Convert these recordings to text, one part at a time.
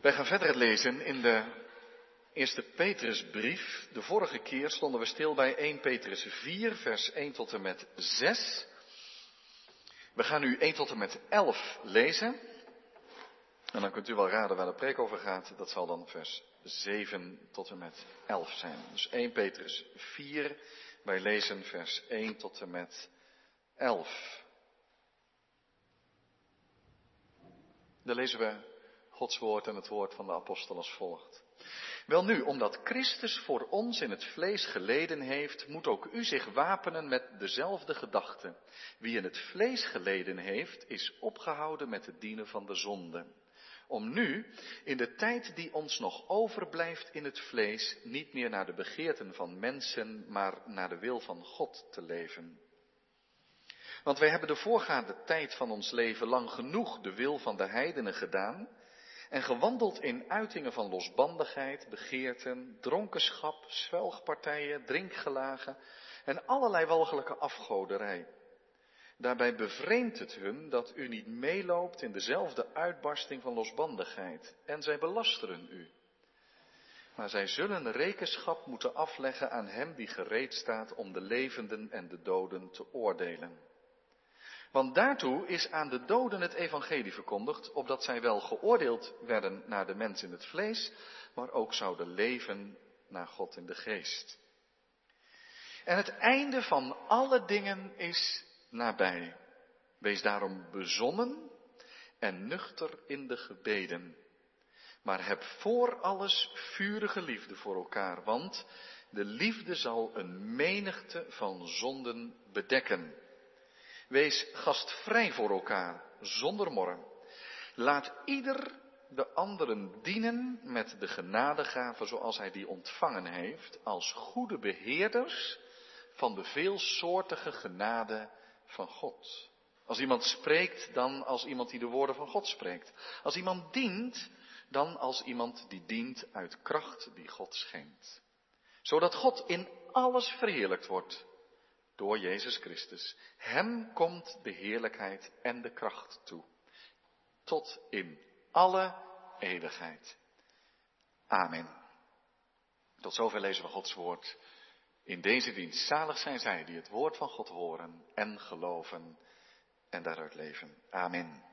Wij gaan verder lezen in de eerste Petrusbrief. De vorige keer stonden we stil bij 1 Petrus 4, vers 1 tot en met 6. We gaan nu 1 tot en met 11 lezen. En dan kunt u wel raden waar de preek over gaat. Dat zal dan vers 7 tot en met 11 zijn. Dus 1 Petrus 4, wij lezen vers 1 tot en met 11. Dan lezen we Gods woord en het woord van de apostel als volgt. Wel nu, omdat Christus voor ons in het vlees geleden heeft, moet ook u zich wapenen met dezelfde gedachte. Wie in het vlees geleden heeft, is opgehouden met het dienen van de zonde. Om nu, in de tijd die ons nog overblijft in het vlees, niet meer naar de begeerten van mensen, maar naar de wil van God te leven. Want wij hebben de voorgaande tijd van ons leven lang genoeg de wil van de heidenen gedaan en gewandeld in uitingen van losbandigheid, begeerten, dronkenschap, zwelgpartijen, drinkgelagen en allerlei walgelijke afgoderij. Daarbij bevreemdt het hun dat u niet meeloopt in dezelfde uitbarsting van losbandigheid en zij belasteren u. Maar zij zullen rekenschap moeten afleggen aan hem die gereed staat om de levenden en de doden te oordelen. Want daartoe is aan de doden het evangelie verkondigd, opdat zij wel geoordeeld werden naar de mens in het vlees, maar ook zouden leven naar God in de geest. En het einde van alle dingen is nabij. Wees daarom bezonnen en nuchter in de gebeden. Maar heb voor alles vurige liefde voor elkaar, want de liefde zal een menigte van zonden bedekken. Wees gastvrij voor elkaar, zonder morren. Laat ieder de anderen dienen met de genadegave zoals hij die ontvangen heeft, als goede beheerders van de veelsoortige genade van God. Als iemand spreekt, dan als iemand die de woorden van God spreekt. Als iemand dient, dan als iemand die dient uit kracht die God schenkt. Zodat God in alles verheerlijkt wordt door Jezus Christus. Hem komt de heerlijkheid en de kracht toe. Tot in alle eeuwigheid. Amen. Tot zover lezen we Gods woord. In deze dienst zalig zijn zij die het woord van God horen en geloven en daaruit leven. Amen.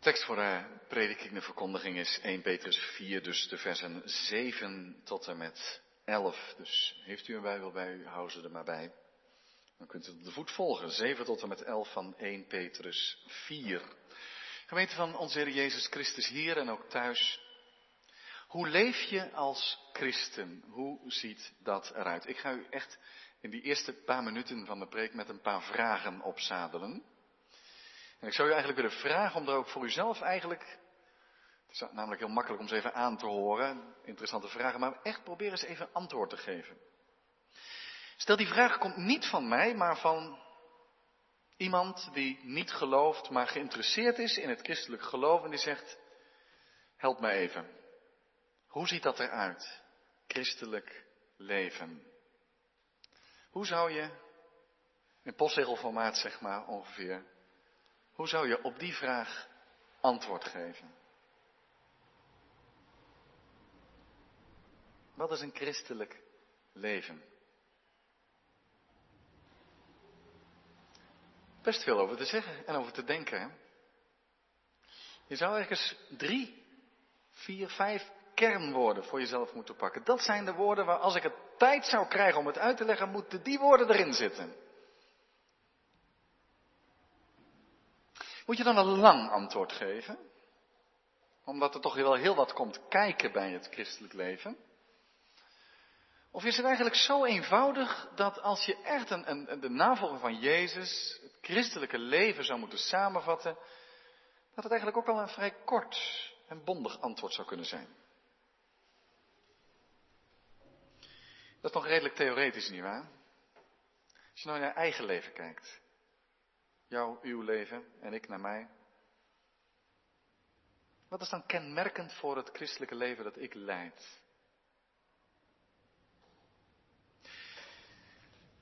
Tekst voor de prediking de verkondiging is 1 Petrus 4, dus de versen 7 tot en met 11. Dus heeft u een Bijbel bij u, hou ze er maar bij. Dan kunt u op de voet volgen. 7 tot en met 11 van 1 Petrus 4. Gemeente van onze Heer Jezus Christus hier en ook thuis. Hoe leef je als christen? Hoe ziet dat eruit? Ik ga u echt in die eerste paar minuten van de preek met een paar vragen opzadelen. En ik zou u eigenlijk willen vragen om er ook voor uzelf eigenlijk het is namelijk heel makkelijk om ze even aan te horen. Interessante vragen, maar echt probeer eens even antwoord te geven. Stel, die vraag komt niet van mij, maar van iemand die niet gelooft, maar geïnteresseerd is in het christelijk geloof en die zegt, help me even. Hoe ziet dat eruit? Christelijk leven. Hoe zou je, in postzegelformaat zeg maar ongeveer, hoe zou je op die vraag antwoord geven? Wat is een christelijk leven? Best veel over te zeggen en over te denken. Hè? Je zou ergens drie, vier, vijf kernwoorden voor jezelf moeten pakken. Dat zijn de woorden waar als ik het tijd zou krijgen om het uit te leggen, moeten die woorden erin zitten. Moet je dan een lang antwoord geven? Omdat er toch wel heel wat komt kijken bij het christelijk leven. Of is het eigenlijk zo eenvoudig dat als je echt een, een, de navolger van Jezus, het christelijke leven zou moeten samenvatten, dat het eigenlijk ook al een vrij kort en bondig antwoord zou kunnen zijn? Dat is nog redelijk theoretisch, nietwaar? Als je nou naar je eigen leven kijkt. Jouw, uw leven en ik naar mij. Wat is dan kenmerkend voor het christelijke leven dat ik leid?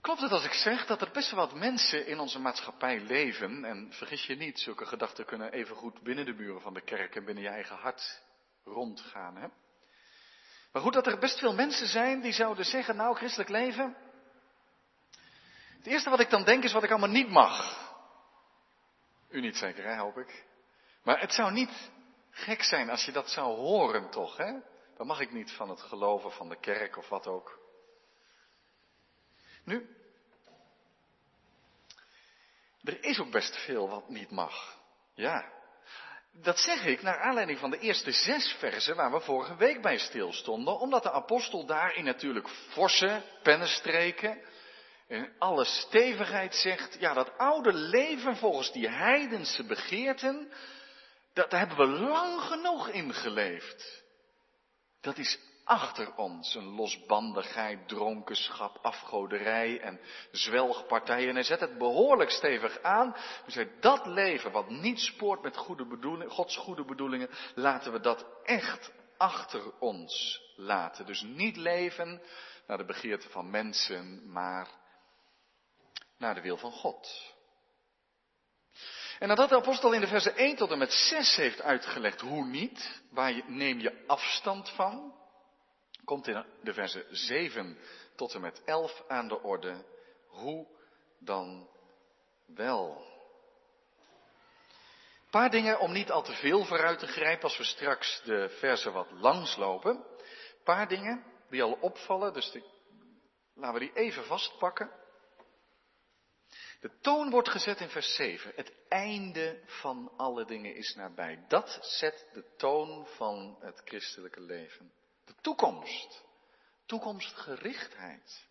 Klopt het als ik zeg dat er best wel wat mensen in onze maatschappij leven, en vergis je niet, zulke gedachten kunnen even goed binnen de muren van de kerk en binnen je eigen hart rondgaan. Hè? Maar goed, dat er best veel mensen zijn die zouden zeggen, nou, christelijk leven. Het eerste wat ik dan denk is wat ik allemaal niet mag. U niet zeker, hè, hoop ik. Maar het zou niet gek zijn als je dat zou horen, toch, hè? Dan mag ik niet van het geloven van de kerk of wat ook. Nu, er is ook best veel wat niet mag. Ja, dat zeg ik naar aanleiding van de eerste zes versen waar we vorige week bij stilstonden, omdat de apostel daarin natuurlijk forse pennenstreken en alle stevigheid zegt, ja dat oude leven volgens die heidense begeerten, dat, hebben we lang genoeg in geleefd. Dat is achter ons een losbandigheid, dronkenschap, afgoderij en zwelgpartijen. En hij zet het behoorlijk stevig aan. Hij zegt, dat leven wat niet spoort met goede Gods goede bedoelingen, laten we dat echt achter ons laten. Dus niet leven naar de begeerte van mensen, maar naar de wil van God. En nadat de apostel in de versen 1 tot en met 6 heeft uitgelegd hoe niet, waar je, neem je afstand van, komt in de versen 7 tot en met 11 aan de orde. Hoe dan wel? Een paar dingen om niet al te veel vooruit te grijpen als we straks de versen wat langslopen. Een paar dingen die al opvallen, dus laten we die even vastpakken. De toon wordt gezet in vers 7. Het einde van alle dingen is nabij. Dat zet de toon van het christelijke leven. Toekomst. Toekomstgerichtheid.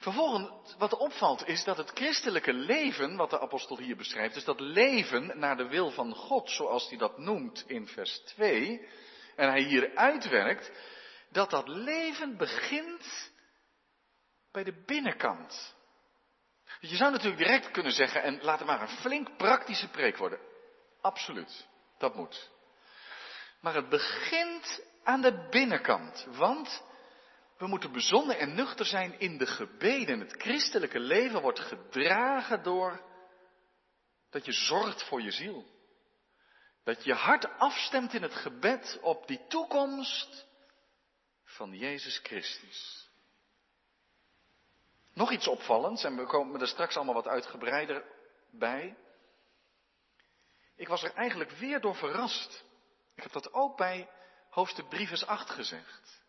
Vervolgens, wat opvalt is dat het christelijke leven, wat de apostel hier beschrijft, is dat leven naar de wil van God, zoals hij dat noemt in vers 2, en hij hier uitwerkt, dat dat leven begint bij de binnenkant. Je zou natuurlijk direct kunnen zeggen, en laat het maar een flink praktische preek worden. Absoluut, dat moet. Maar het begint aan de binnenkant. Want we moeten bezonnen en nuchter zijn in de gebeden. Het christelijke leven wordt gedragen door dat je zorgt voor je ziel. Dat je hart afstemt in het gebed op die toekomst van Jezus Christus. Nog iets opvallends, en we komen er straks allemaal wat uitgebreider bij. Ik was er eigenlijk weer door verrast. Ik heb dat ook bij hoofdstuk 3 vers 8 gezegd.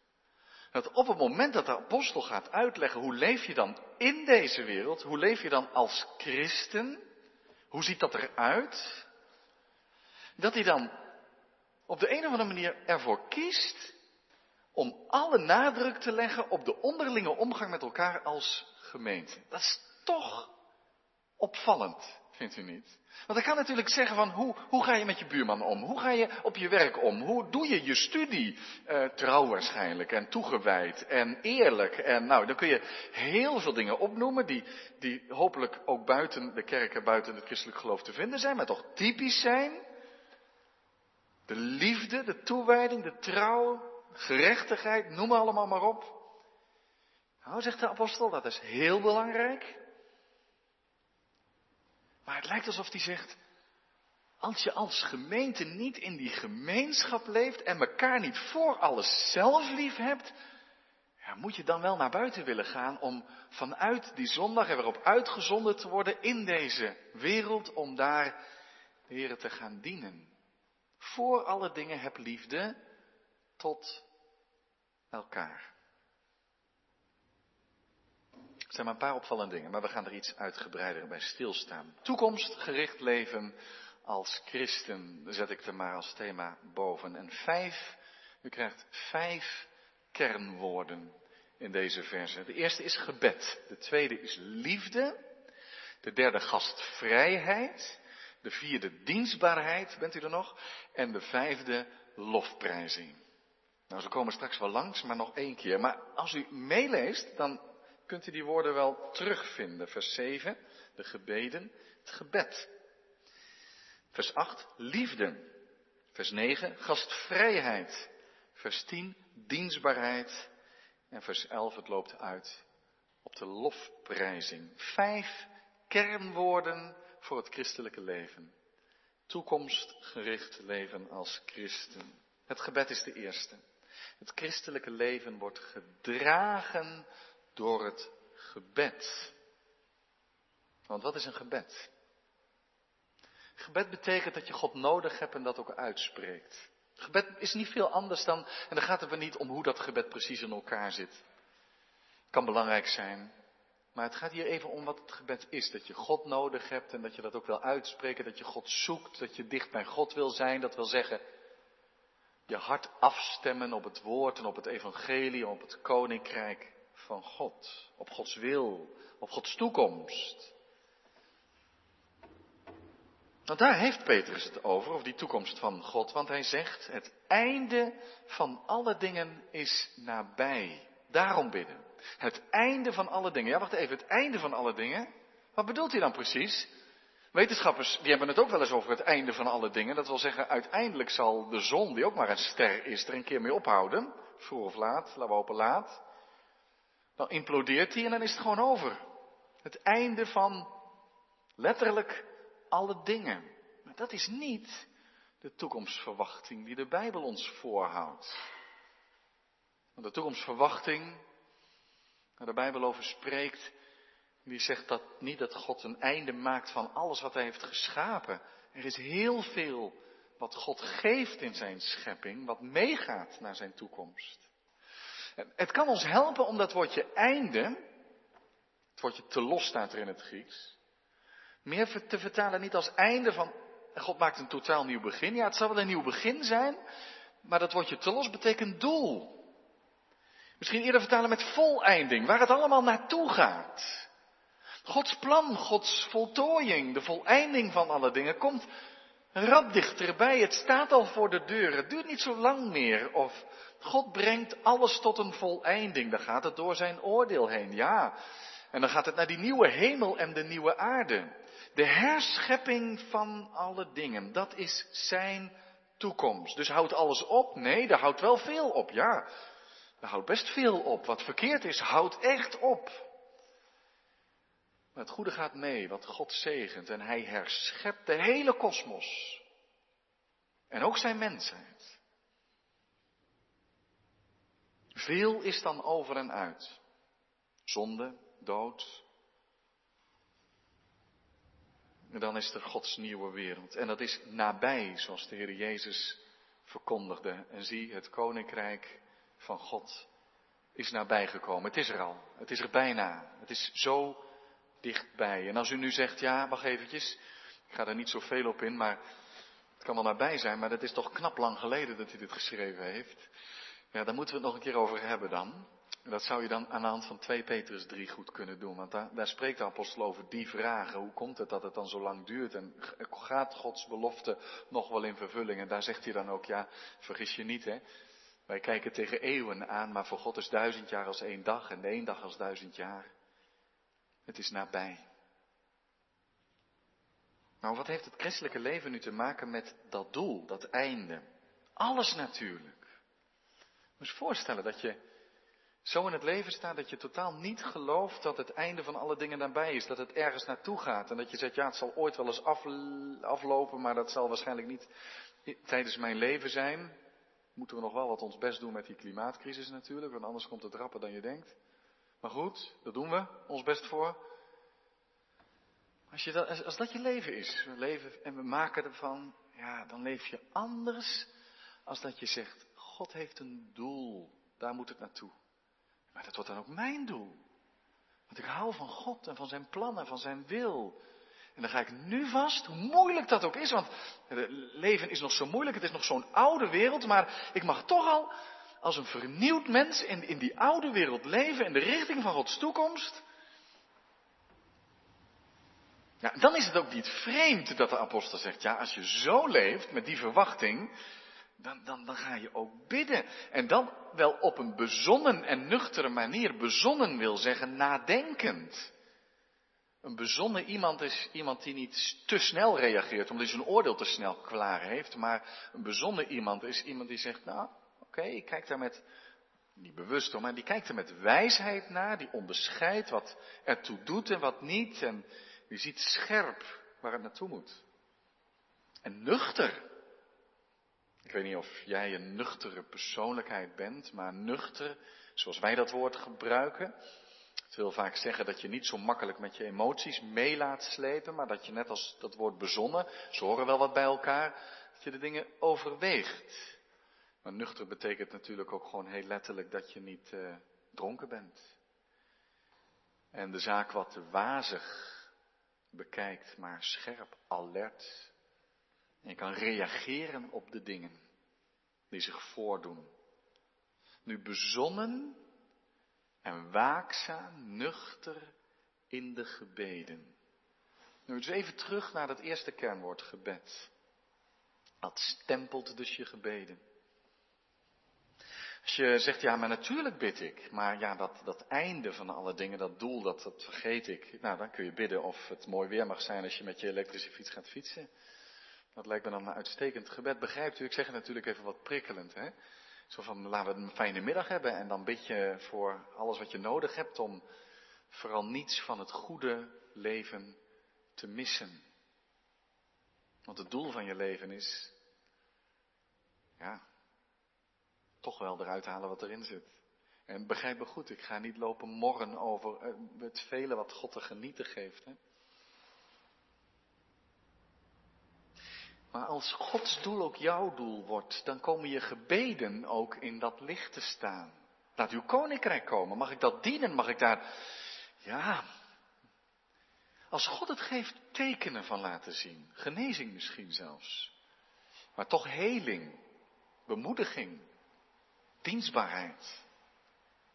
Dat op het moment dat de apostel gaat uitleggen hoe leef je dan in deze wereld, hoe leef je dan als christen, hoe ziet dat eruit, dat hij dan op de een of andere manier ervoor kiest om alle nadruk te leggen op de onderlinge omgang met elkaar als gemeente. Dat is toch opvallend, vindt u niet? Want ik kan natuurlijk zeggen van hoe, hoe ga je met je buurman om? Hoe ga je op je werk om? Hoe doe je je studie? Uh, trouw waarschijnlijk en toegewijd en eerlijk. En nou, dan kun je heel veel dingen opnoemen die, die hopelijk ook buiten de kerk en buiten het christelijk geloof te vinden zijn, maar toch typisch zijn. De liefde, de toewijding, de trouw, gerechtigheid, noem allemaal maar op. Nou, zegt de apostel, dat is heel belangrijk. Maar het lijkt alsof hij zegt, als je als gemeente niet in die gemeenschap leeft en elkaar niet voor alles zelf lief hebt, ja, moet je dan wel naar buiten willen gaan om vanuit die zondag er weer op uitgezonden te worden in deze wereld om daar de Heer te gaan dienen. Voor alle dingen heb liefde tot elkaar. Er zijn maar een paar opvallende dingen, maar we gaan er iets uitgebreider bij stilstaan. Toekomstgericht leven als christen, zet ik er maar als thema boven. En vijf, u krijgt vijf kernwoorden in deze verse. De eerste is gebed, de tweede is liefde, de derde gastvrijheid, de vierde dienstbaarheid, bent u er nog? En de vijfde lofprijzing. Nou, ze komen straks wel langs, maar nog één keer. Maar als u meeleest, dan kunt u die woorden wel terugvinden. Vers 7, de gebeden, het gebed. Vers 8, liefde. Vers 9, gastvrijheid. Vers 10, dienstbaarheid. En vers 11, het loopt uit op de lofprijzing. Vijf kernwoorden voor het christelijke leven. Toekomstgericht leven als christen. Het gebed is de eerste. Het christelijke leven wordt gedragen door het gebed. Want wat is een gebed? Gebed betekent dat je God nodig hebt en dat ook uitspreekt. Gebed is niet veel anders dan, en dan gaat het er niet om hoe dat gebed precies in elkaar zit. Kan belangrijk zijn, maar het gaat hier even om wat het gebed is. Dat je God nodig hebt en dat je dat ook wil uitspreken, dat je God zoekt, dat je dicht bij God wil zijn. Dat wil zeggen, je hart afstemmen op het woord en op het evangelie, op het koninkrijk van God. Op Gods wil, op Gods toekomst. Want daar heeft Petrus het over, over die toekomst van God. Want hij zegt, het einde van alle dingen is nabij. Daarom bidden. Het einde van alle dingen. Ja, wacht even, het einde van alle dingen. Wat bedoelt hij dan precies? Wetenschappers die hebben het ook wel eens over het einde van alle dingen. Dat wil zeggen, uiteindelijk zal de zon, die ook maar een ster is, er een keer mee ophouden. Vroeg of laat, laten we hopen laat. Dan implodeert hij en dan is het gewoon over. Het einde van letterlijk alle dingen. Maar dat is niet de toekomstverwachting die de Bijbel ons voorhoudt. Want de toekomstverwachting, waar de Bijbel over spreekt, die zegt dat niet dat God een einde maakt van alles wat hij heeft geschapen. Er is heel veel wat God geeft in zijn schepping, wat meegaat naar zijn toekomst. Het kan ons helpen om dat woordje einde, het woordje te los staat er in het Grieks, meer te vertalen niet als einde van God maakt een totaal nieuw begin. Ja, het zal wel een nieuw begin zijn, maar dat woordje te los betekent doel. Misschien eerder vertalen met voleinding, waar het allemaal naartoe gaat. Gods plan, Gods voltooiing, de voleinding van alle dingen komt rap dichterbij. Het staat al voor de deur. Het duurt niet zo lang meer. Of God brengt alles tot een voleinding. Dan gaat het door zijn oordeel heen. Ja. En dan gaat het naar die nieuwe hemel en de nieuwe aarde. De herschepping van alle dingen. Dat is zijn toekomst. Dus houdt alles op? Nee, daar houdt wel veel op. Ja. Daar houdt best veel op. Wat verkeerd is, houdt echt op. Maar het goede gaat mee, wat God zegent. En hij herschept de hele kosmos. En ook zijn mensheid. Veel is dan over en uit. Zonde, dood. En dan is er Gods nieuwe wereld. En dat is nabij, zoals de Heer Jezus verkondigde. En zie, het koninkrijk van God is nabijgekomen. Het is er al. Het is er bijna. Het is zo dichtbij. En als u nu zegt, ja, wacht eventjes. Ik ga er niet zoveel op in, maar het kan wel nabij zijn. Maar dat is toch knap lang geleden dat hij dit geschreven heeft. Ja, daar moeten we het nog een keer over hebben dan. En dat zou je dan aan de hand van 2 Petrus 3 goed kunnen doen. Want daar, daar spreekt de apostel over die vragen. Hoe komt het dat het dan zo lang duurt? En gaat Gods belofte nog wel in vervulling? En daar zegt hij dan ook, ja, vergis je niet hè. Wij kijken tegen eeuwen aan, maar voor God is duizend jaar als één dag en één dag als duizend jaar. Het is nabij. Nou, wat heeft het christelijke leven nu te maken met dat doel, dat einde? Alles natuurlijk. Moet je voorstellen dat je zo in het leven staat dat je totaal niet gelooft dat het einde van alle dingen nabij is, dat het ergens naartoe gaat. En dat je zegt, ja, het zal ooit wel eens aflopen, maar dat zal waarschijnlijk niet tijdens mijn leven zijn moeten we nog wel wat ons best doen met die klimaatcrisis natuurlijk, want anders komt het rapper dan je denkt. Maar goed, daar doen we ons best voor. Als, je dat, als dat je leven is, we leven en we maken ervan, ja, dan leef je anders als dat je zegt, God heeft een doel, daar moet het naartoe. Maar dat wordt dan ook mijn doel. Want ik hou van God en van zijn plannen, van zijn wil. En dan ga ik nu vast, hoe moeilijk dat ook is, want het leven is nog zo moeilijk, het is nog zo'n oude wereld, maar ik mag toch al als een vernieuwd mens in, die oude wereld leven, in de richting van Gods toekomst. Ja, dan is het ook niet vreemd dat de apostel zegt, ja, als je zo leeft met die verwachting, dan, dan, dan ga je ook bidden. En dan wel op een bezonnen en nuchtere manier. Bezonnen wil zeggen nadenkend. Een bezonnen iemand is iemand die niet te snel reageert, omdat hij zijn oordeel te snel klaar heeft. Maar een bezonnen iemand is iemand die zegt, nou, oké, ik kijk daar met niet bewust hoor, maar die kijkt er met wijsheid naar, die onderscheidt wat ertoe doet en wat niet. En die ziet scherp waar het naartoe moet. En nuchter. Ik weet niet of jij een nuchtere persoonlijkheid bent, maar nuchter, zoals wij dat woord gebruiken. Het wil vaak zeggen dat je niet zo makkelijk met je emoties mee laat slepen, maar dat je net als dat woord bezonnen, ze horen wel wat bij elkaar, dat je de dingen overweegt. Maar nuchter betekent natuurlijk ook gewoon heel letterlijk dat je niet uh, dronken bent. En de zaak wat wazig bekijkt, maar scherp, alert. En je kan reageren op de dingen die zich voordoen. Nu bezonnen en waakzaam, nuchter in de gebeden. Nu dus even terug naar dat eerste kernwoord gebed. Dat stempelt dus je gebeden. Als je zegt, ja, maar natuurlijk bid ik, maar ja, dat, dat einde van alle dingen, dat doel, dat, dat vergeet ik. Nou, dan kun je bidden of het mooi weer mag zijn als je met je elektrische fiets gaat fietsen. Dat lijkt me dan een uitstekend gebed. Begrijpt u? Ik zeg het natuurlijk even wat prikkelend, hè. Zo van, laten we een fijne middag hebben en dan bid je voor alles wat je nodig hebt om vooral niets van het goede leven te missen. Want het doel van je leven is, ja, toch wel eruit halen wat erin zit. En begrijp me goed, ik ga niet lopen morren over eh, het vele wat God te genieten geeft. Hè? Maar als Gods doel ook jouw doel wordt, dan komen je gebeden ook in dat licht te staan. Laat uw koninkrijk komen. Mag ik dat dienen? Mag ik daar, ja. Als God het geeft, tekenen van laten zien. Genezing misschien zelfs. Maar toch heling, bemoediging, dienstbaarheid.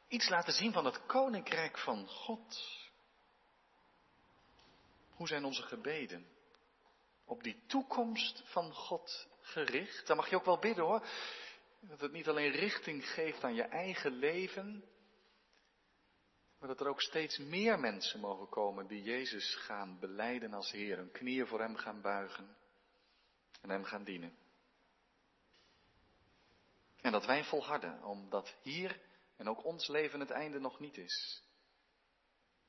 Iets laten zien van het koninkrijk van God. Hoe zijn onze gebeden? Op die toekomst van God gericht? Dan mag je ook wel bidden hoor. Dat het niet alleen richting geeft aan je eigen leven, maar dat er ook steeds meer mensen mogen komen die Jezus gaan beleiden als Heer, hun knieën voor Hem gaan buigen en Hem gaan dienen. En dat wij volharden, omdat hier en ook ons leven het einde nog niet is.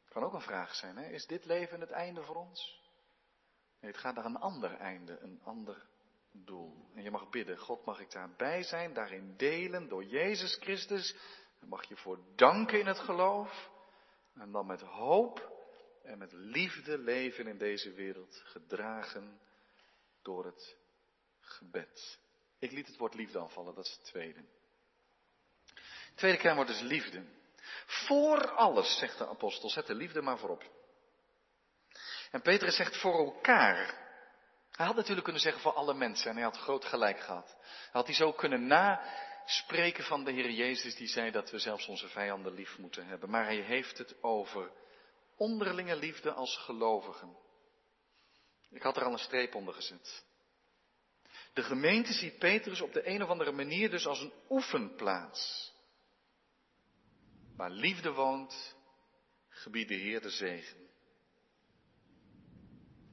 Kan ook een vraag zijn, hè? is dit leven het einde voor ons? Nee, het gaat naar een ander einde, een ander doel. En je mag bidden, God mag ik daarbij zijn, daarin delen door Jezus Christus. Dan mag je voor danken in het geloof. En dan met hoop en met liefde leven in deze wereld, gedragen door het gebed. Ik liet het woord liefde aanvallen, dat is het tweede. Het tweede kernwoord is liefde. Voor alles, zegt de apostel, zet de liefde maar voorop. En Petrus zegt voor elkaar. Hij had natuurlijk kunnen zeggen voor alle mensen en hij had groot gelijk gehad. Hij had hij zo kunnen naspreken van de Heer Jezus die zei dat we zelfs onze vijanden lief moeten hebben. Maar hij heeft het over onderlinge liefde als gelovigen. Ik had er al een streep onder gezet. De gemeente ziet Petrus op de een of andere manier dus als een oefenplaats. Waar liefde woont, gebied de Heer de zegen.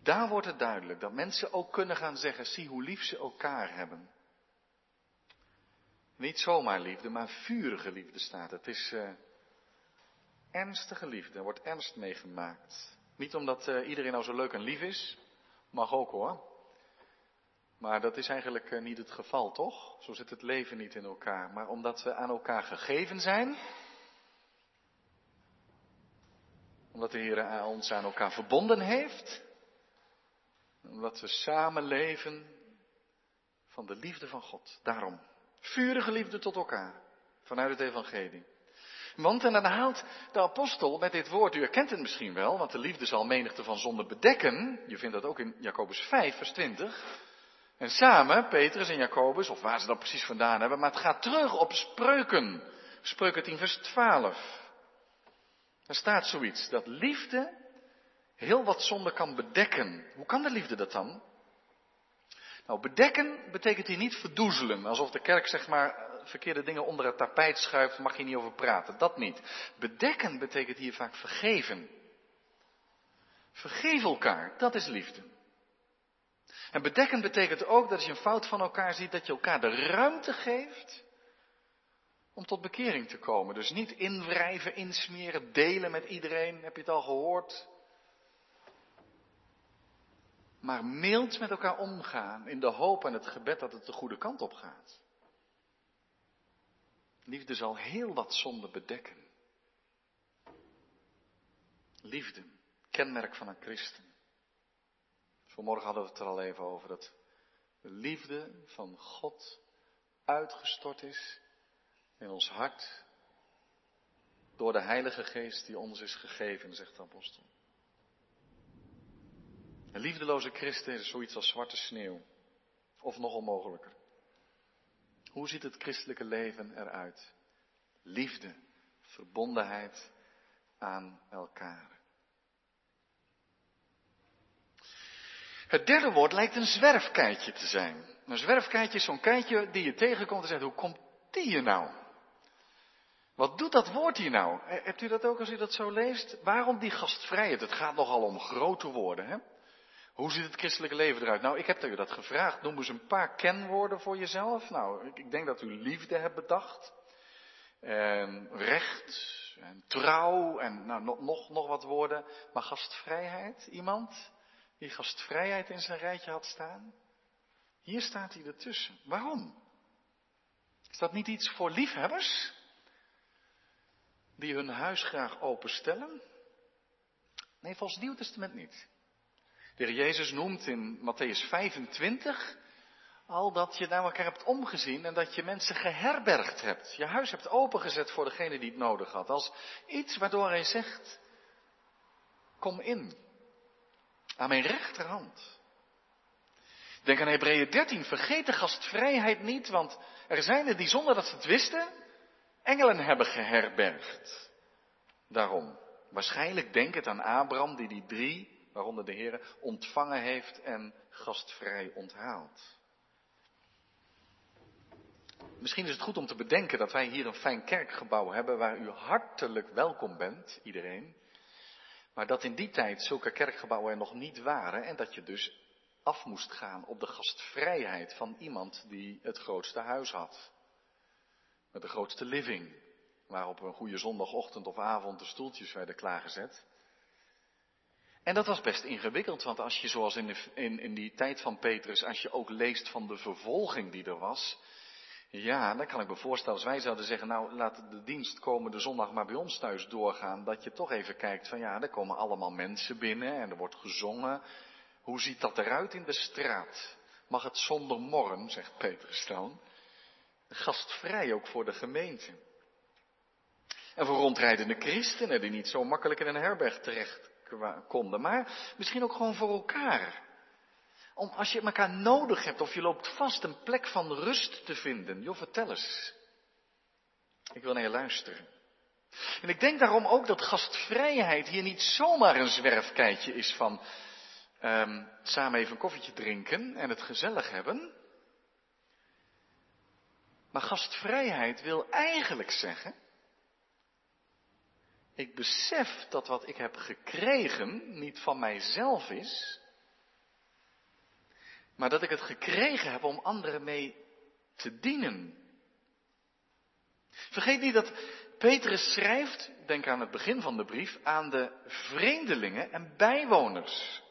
Daar wordt het duidelijk dat mensen ook kunnen gaan zeggen, zie hoe lief ze elkaar hebben. Niet zomaar liefde, maar vurige liefde staat. Het is uh, ernstige liefde, er wordt ernst meegemaakt. Niet omdat uh, iedereen nou zo leuk en lief is, mag ook hoor. Maar dat is eigenlijk eh, niet het geval, toch? Zo zit het leven niet in elkaar. Maar omdat we aan elkaar gegeven zijn, omdat de Heer ons aan elkaar verbonden heeft, omdat we samen leven van de liefde van God. Daarom, vurige liefde tot elkaar, vanuit het evangelie. Want, en dan haalt de apostel met dit woord, u herkent het misschien wel, want de liefde zal menigte van zonde bedekken. Je vindt dat ook in Jacobus 5, vers 20. En samen, Petrus en Jacobus, of waar ze dat precies vandaan hebben, maar het gaat terug op spreuken. Spreuken 10, vers 12. Daar staat zoiets, dat liefde heel wat zonde kan bedekken. Hoe kan de liefde dat dan? Nou, bedekken betekent hier niet verdoezelen, alsof de kerk zeg maar verkeerde dingen onder het tapijt schuift, mag je niet over praten. Dat niet. Bedekken betekent hier vaak vergeven. Vergeef elkaar, dat is liefde. En bedekken betekent ook dat als je een fout van elkaar ziet, dat je elkaar de ruimte geeft om tot bekering te komen. Dus niet inwrijven, insmeren, delen met iedereen. Heb je het al gehoord? Maar mild met elkaar omgaan in de hoop en het gebed dat het de goede kant op gaat. Liefde zal heel wat zonde bedekken. Liefde, kenmerk van een christen. Vanmorgen hadden we het er al even over dat de liefde van God uitgestort is in ons hart door de Heilige Geest die ons is gegeven, zegt de apostel. Een liefdeloze christen is zoiets als zwarte sneeuw. Of nog onmogelijker. Hoe ziet het christelijke leven eruit? Liefde, verbondenheid aan elkaar. Het derde woord lijkt een zwerfkeitje te zijn. Een zwerfkeitje is zo'n keitje die je tegenkomt en zegt, hoe komt die hier nou? Wat doet dat woord hier nou? Hebt u dat ook als u dat zo leest? Waarom die gastvrijheid? Het gaat nogal om grote woorden, hè? Hoe ziet het christelijke leven eruit? Nou, ik heb u dat gevraagd. Noem eens een paar kenwoorden voor jezelf. Nou, ik, denk dat u liefde hebt bedacht. En recht. En trouw. En nou, nog, nog wat woorden. Maar gastvrijheid? Iemand die gastvrijheid in zijn rijtje had staan? Hier staat hij ertussen. Waarom? Is dat niet iets voor liefhebbers? Die hun huis graag openstellen? Nee, volgens het Nieuw Testament niet. De heer Jezus noemt in Matthäus 25 al dat je naar elkaar hebt omgezien en dat je mensen geherbergd hebt. Je huis hebt opengezet voor degene die het nodig had. Als iets waardoor hij zegt, kom in. Aan mijn rechterhand. Denk aan Hebreeën 13, vergeet de gastvrijheid niet, want er zijn er die zonder dat ze het wisten, engelen hebben geherbergd. Daarom, waarschijnlijk denk het aan Abraham die die drie waaronder de Heer ontvangen heeft en gastvrij onthaalt. Misschien is het goed om te bedenken dat wij hier een fijn kerkgebouw hebben waar u hartelijk welkom bent, iedereen. Maar dat in die tijd zulke kerkgebouwen er nog niet waren en dat je dus af moest gaan op de gastvrijheid van iemand die het grootste huis had. Met de grootste living, waar op een goede zondagochtend of avond de stoeltjes werden klaargezet. En dat was best ingewikkeld, want als je zoals in, in, in die tijd van Petrus, als je ook leest van de vervolging die er was, ja, dan kan ik me voorstellen, als wij zouden zeggen, nou laat de dienst komende zondag maar bij ons thuis doorgaan, dat je toch even kijkt van ja, er komen allemaal mensen binnen en er wordt gezongen. Hoe ziet dat eruit in de straat? Mag het zonder morren, zegt Petrus dan. Gastvrij ook voor de gemeente. En voor rondrijdende christenen die niet zo makkelijk in een herberg terecht konden, maar misschien ook gewoon voor elkaar. Om als je elkaar nodig hebt of je loopt vast een plek van rust te vinden. Joh, vertel eens. Ik wil naar je luisteren. En ik denk daarom ook dat gastvrijheid hier niet zomaar een zwerfkeitje is van um, samen even een koffietje drinken en het gezellig hebben. Maar gastvrijheid wil eigenlijk zeggen ik besef dat wat ik heb gekregen niet van mijzelf is, maar dat ik het gekregen heb om anderen mee te dienen. Vergeet niet dat Petrus schrijft, denk aan het begin van de brief, aan de vreemdelingen en bijwoners.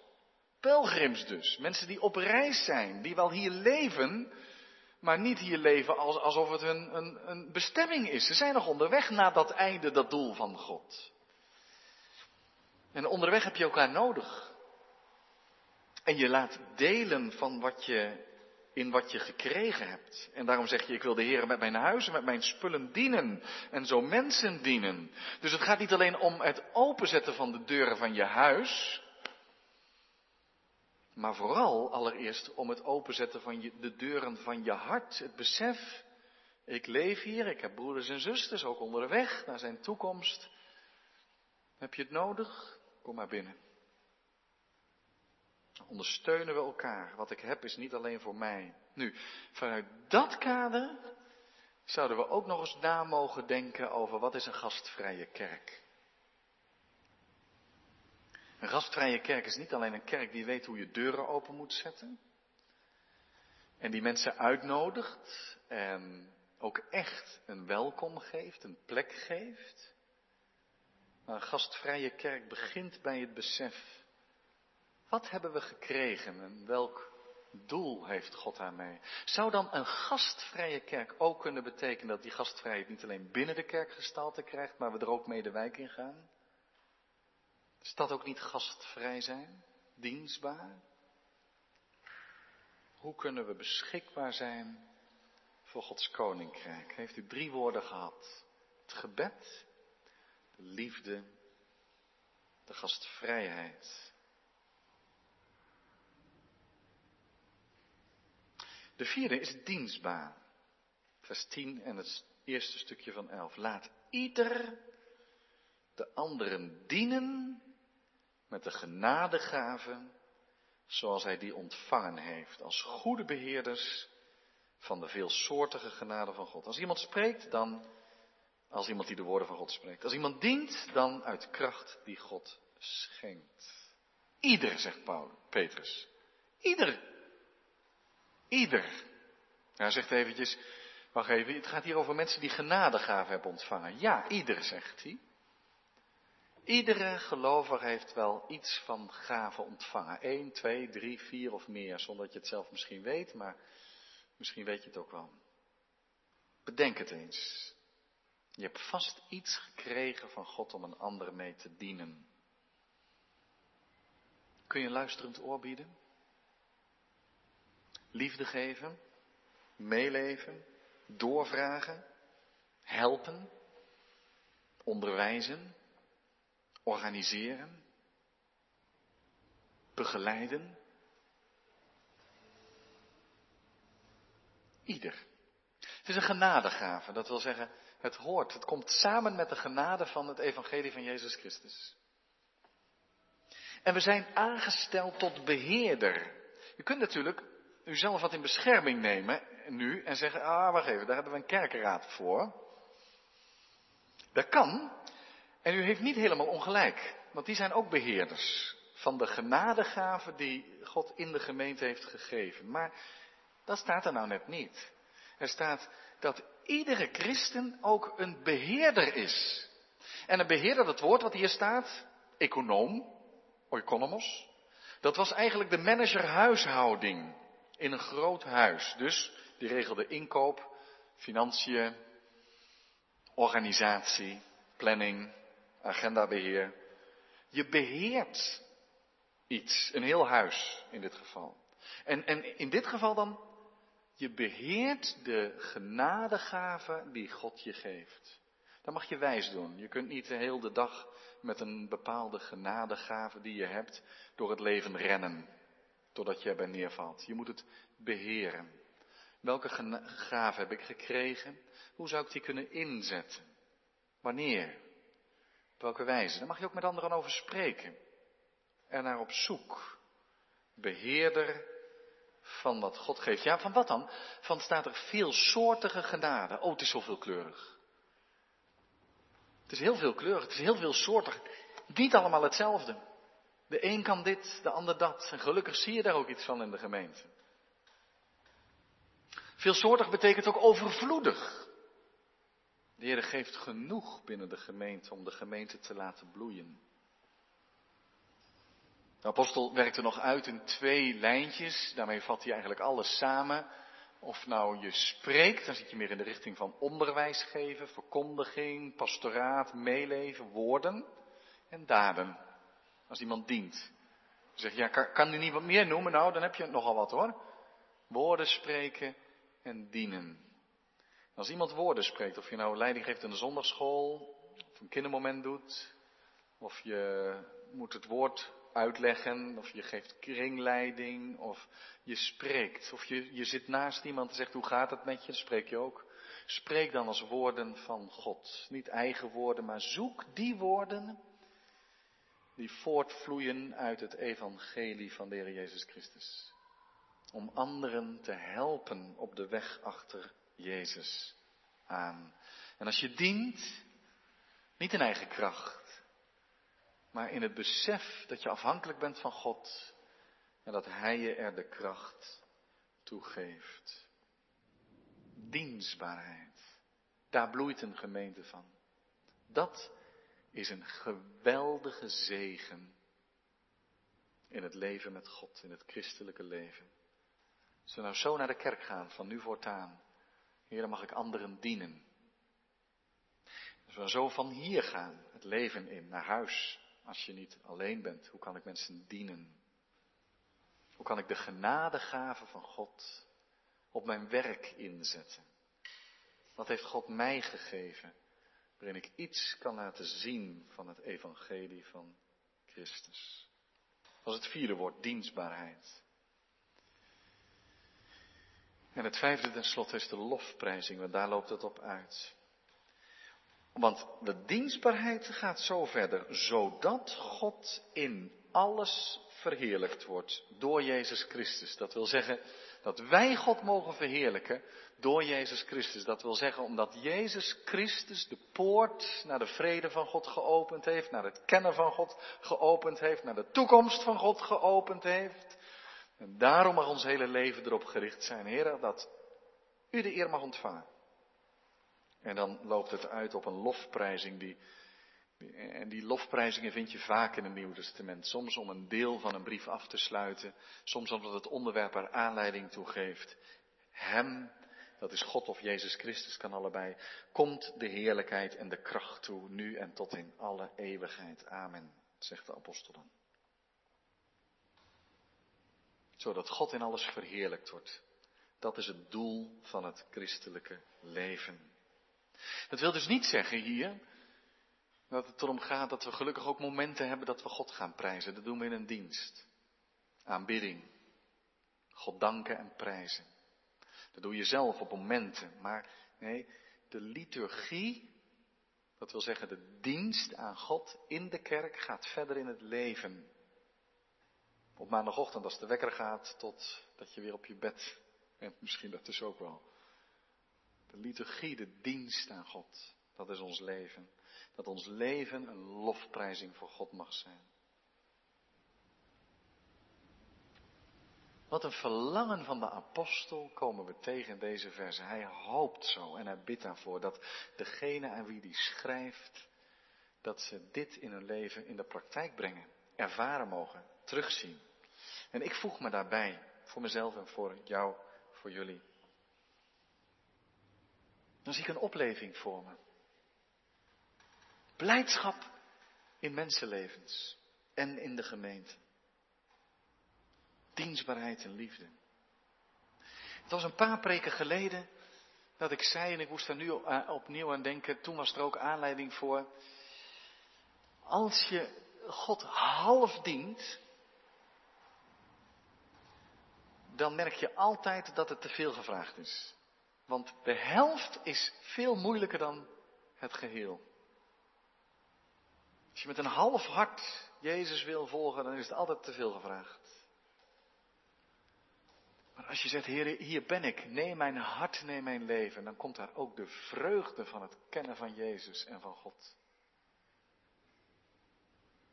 Pelgrims dus, mensen die op reis zijn, die wel hier leven, maar niet hier leven als, alsof het een, een, een bestemming is. Ze zijn nog onderweg naar dat einde, dat doel van God. En onderweg heb je elkaar nodig. En je laat delen van wat je, in wat je gekregen hebt. En daarom zeg je, ik wil de Heer met mijn huis en met mijn spullen dienen. En zo mensen dienen. Dus het gaat niet alleen om het openzetten van de deuren van je huis. Maar vooral allereerst om het openzetten van de deuren van je hart. Het besef, ik leef hier, ik heb broeders en zusters, ook onderweg naar zijn toekomst. Heb je het nodig? Kom maar binnen. Ondersteunen we elkaar. Wat ik heb is niet alleen voor mij. Nu, vanuit dat kader zouden we ook nog eens na mogen denken over wat is een gastvrije kerk. Een gastvrije kerk is niet alleen een kerk die weet hoe je deuren open moet zetten. En die mensen uitnodigt en ook echt een welkom geeft, een plek geeft. Maar een gastvrije kerk begint bij het besef. Wat hebben we gekregen en welk doel heeft God daarmee? Zou dan een gastvrije kerk ook kunnen betekenen dat die gastvrijheid niet alleen binnen de kerk gestalte krijgt, maar we er ook mee de wijk in gaan? Is dat ook niet gastvrij zijn? Dienstbaar? Hoe kunnen we beschikbaar zijn voor Gods koninkrijk? Heeft u drie woorden gehad? Het gebed, de liefde, de gastvrijheid. De vierde is dienstbaar. Vers 10 en het eerste stukje van 11. Laat ieder de anderen dienen met de genadegaven zoals hij die ontvangen heeft, als goede beheerders van de veelsoortige genade van God. Als iemand spreekt, dan als iemand die de woorden van God spreekt. Als iemand dient, dan uit kracht die God schenkt. Ieder, zegt Paulus, Petrus. Ieder. Ieder. Hij zegt eventjes, wacht even, het gaat hier over mensen die genadegaven hebben ontvangen. Ja, ieder, zegt hij. Iedere gelovige heeft wel iets van gaven ontvangen. 1, 2, 3, 4 of meer, zonder dat je het zelf misschien weet, maar misschien weet je het ook wel. Bedenk het eens. Je hebt vast iets gekregen van God om een ander mee te dienen. Kun je een luisterend oor bieden? Liefde geven, meeleven, doorvragen, helpen, onderwijzen, organiseren, begeleiden. Ieder. Het is een genadegave, dat wil zeggen, het hoort, het komt samen met de genade van het evangelie van Jezus Christus. En we zijn aangesteld tot beheerder. Je kunt natuurlijk uzelf wat in bescherming nemen nu en zeggen, ah wacht even, daar hebben we een kerkenraad voor. Dat kan, en u heeft niet helemaal ongelijk, want die zijn ook beheerders van de genadegaven die God in de gemeente heeft gegeven. Maar dat staat er nou net niet. Er staat dat iedere christen ook een beheerder is. En een beheerder, dat woord wat hier staat, econoom, oikonomos, dat was eigenlijk de manager huishouding in een groot huis. Dus die regelde inkoop, financiën, organisatie, planning, agendabeheer. Je beheert iets, een heel huis in dit geval. En, en in dit geval dan, je beheert de genadegave die God je geeft. Dat mag je wijs doen. Je kunt niet de hele dag met een bepaalde genadegave die je hebt door het leven rennen, totdat je erbij neervalt. Je moet het beheren. Welke gave heb ik gekregen? Hoe zou ik die kunnen inzetten? Wanneer? Op welke wijze? Daar mag je ook met anderen over spreken. Er naar op zoek. Beheerder van wat God geeft. Ja, van wat dan? Van staat er veelsoortige genade. Oh, het is zo veelkleurig. Het is heel veelkleurig, het is heel veelsoortig. Niet allemaal hetzelfde. De een kan dit, de ander dat. En gelukkig zie je daar ook iets van in de gemeente. Veelsoortig betekent ook overvloedig. De Heer geeft genoeg binnen de gemeente om de gemeente te laten bloeien. De apostel werkte nog uit in twee lijntjes. Daarmee vat hij eigenlijk alles samen. Of nou je spreekt, dan zit je meer in de richting van onderwijs geven, verkondiging, pastoraat, meeleven, woorden en daden. Als iemand dient. Dan zeg je, ja, kan, kan u niet wat meer noemen? Nou, dan heb je nogal wat hoor. Woorden spreken en dienen. Als iemand woorden spreekt, of je nou leiding geeft in de zondagschool, of een kindermoment doet, of je moet het woord uitleggen, of je geeft kringleiding, of je spreekt, of je, je zit naast iemand en zegt hoe gaat het met je, spreek je ook. Spreek dan als woorden van God. Niet eigen woorden, maar zoek die woorden die voortvloeien uit het evangelie van de Heer Jezus Christus. Om anderen te helpen op de weg achter Jezus aan. En als je dient, niet in eigen kracht, maar in het besef dat je afhankelijk bent van God en dat Hij je er de kracht toe geeft. Dienstbaarheid. Daar bloeit een gemeente van. Dat is een geweldige zegen in het leven met God, in het christelijke leven. Als we nou zo naar de kerk gaan, van nu voortaan, Heer, mag ik anderen dienen. Als we zo van hier gaan, het leven in, naar huis, als je niet alleen bent, hoe kan ik mensen dienen? Hoe kan ik de genadegave van God op mijn werk inzetten? Wat heeft God mij gegeven, waarin ik iets kan laten zien van het evangelie van Christus? Als het vierde woord, dienstbaarheid. En het vijfde tenslotte is de lofprijzing, want daar loopt het op uit. Want de dienstbaarheid gaat zo verder, zodat God in alles verheerlijkt wordt door Jezus Christus. Dat wil zeggen dat wij God mogen verheerlijken door Jezus Christus. Dat wil zeggen omdat Jezus Christus de poort naar de vrede van God geopend heeft, naar het kennen van God geopend heeft, naar de toekomst van God geopend heeft. En daarom mag ons hele leven erop gericht zijn, Heer, dat u de eer mag ontvangen. En dan loopt het uit op een lofprijzing die, en die lofprijzingen vind je vaak in het Nieuwe Testament. Soms om een deel van een brief af te sluiten, soms omdat het onderwerp er aanleiding toe geeft. Hem, dat is God of Jezus Christus, kan allebei, komt de heerlijkheid en de kracht toe, nu en tot in alle eeuwigheid. Amen, zegt de apostel dan. Zodat God in alles verheerlijkt wordt. Dat is het doel van het christelijke leven. Dat wil dus niet zeggen hier dat het erom gaat dat we gelukkig ook momenten hebben dat we God gaan prijzen. Dat doen we in een dienst. Aanbidding. God danken en prijzen. Dat doe je zelf op momenten. Maar nee, de liturgie, dat wil zeggen de dienst aan God in de kerk, gaat verder in het leven. Op maandagochtend als de wekker gaat tot dat je weer op je bed bent. Misschien dat dus ook wel. De liturgie, de dienst aan God. Dat is ons leven. Dat ons leven een lofprijzing voor God mag zijn. Wat een verlangen van de apostel komen we tegen in deze verse. Hij hoopt zo en hij bidt daarvoor dat degene aan wie die schrijft, dat ze dit in hun leven in de praktijk brengen, ervaren mogen, terugzien. En ik voeg me daarbij, voor mezelf en voor jou, voor jullie. Dan zie ik een opleving voor me. Blijdschap in mensenlevens en in de gemeente. Dienstbaarheid en liefde. Het was een paar preken geleden dat ik zei, en ik moest daar nu opnieuw aan denken, toen was er ook aanleiding voor. Als je God half dient, dan merk je altijd dat het te veel gevraagd is. Want de helft is veel moeilijker dan het geheel. Als je met een half hart Jezus wil volgen, dan is het altijd te veel gevraagd. Maar als je zegt, Heer, hier ben ik, neem mijn hart, neem mijn leven, dan komt daar ook de vreugde van het kennen van Jezus en van God.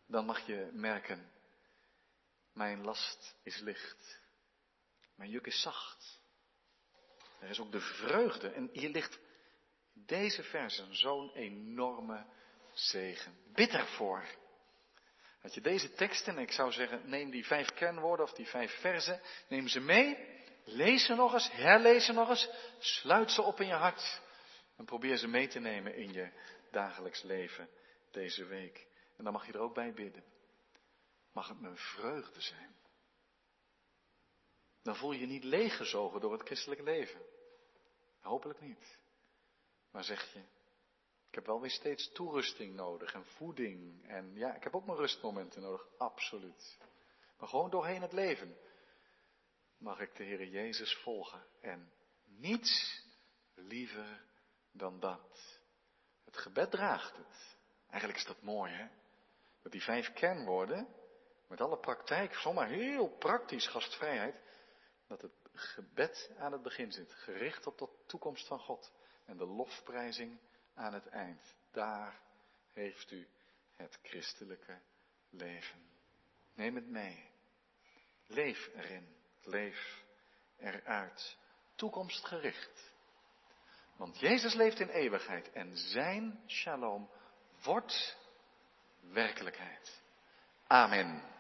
Dan mag je merken, mijn last is licht, mijn juk is zacht. Er is ook de vreugde. En hier ligt deze versen zo'n enorme zegen. Bid ervoor. Dat je deze teksten, en ik zou zeggen, neem die vijf kernwoorden of die vijf versen, neem ze mee, lees ze nog eens, herlees ze nog eens, sluit ze op in je hart en probeer ze mee te nemen in je dagelijks leven deze week. En dan mag je er ook bij bidden. Mag het mijn vreugde zijn. Dan voel je je niet leeggezogen door het christelijk leven. Hopelijk niet. Maar zeg je, ik heb wel weer steeds toerusting nodig en voeding. En ja, ik heb ook mijn rustmomenten nodig, absoluut. Maar gewoon doorheen het leven mag ik de Heer Jezus volgen. En niets liever dan dat. Het gebed draagt het. Eigenlijk is dat mooi, hè? Dat die vijf kernwoorden, met alle praktijk, zomaar heel praktisch gastvrijheid, dat het gebed aan het begin zit, gericht op de toekomst van God en de lofprijzing aan het eind. Daar heeft u het christelijke leven. Neem het mee. Leef erin. Leef eruit. Toekomstgericht. Want Jezus leeft in eeuwigheid en zijn shalom wordt werkelijkheid. Amen.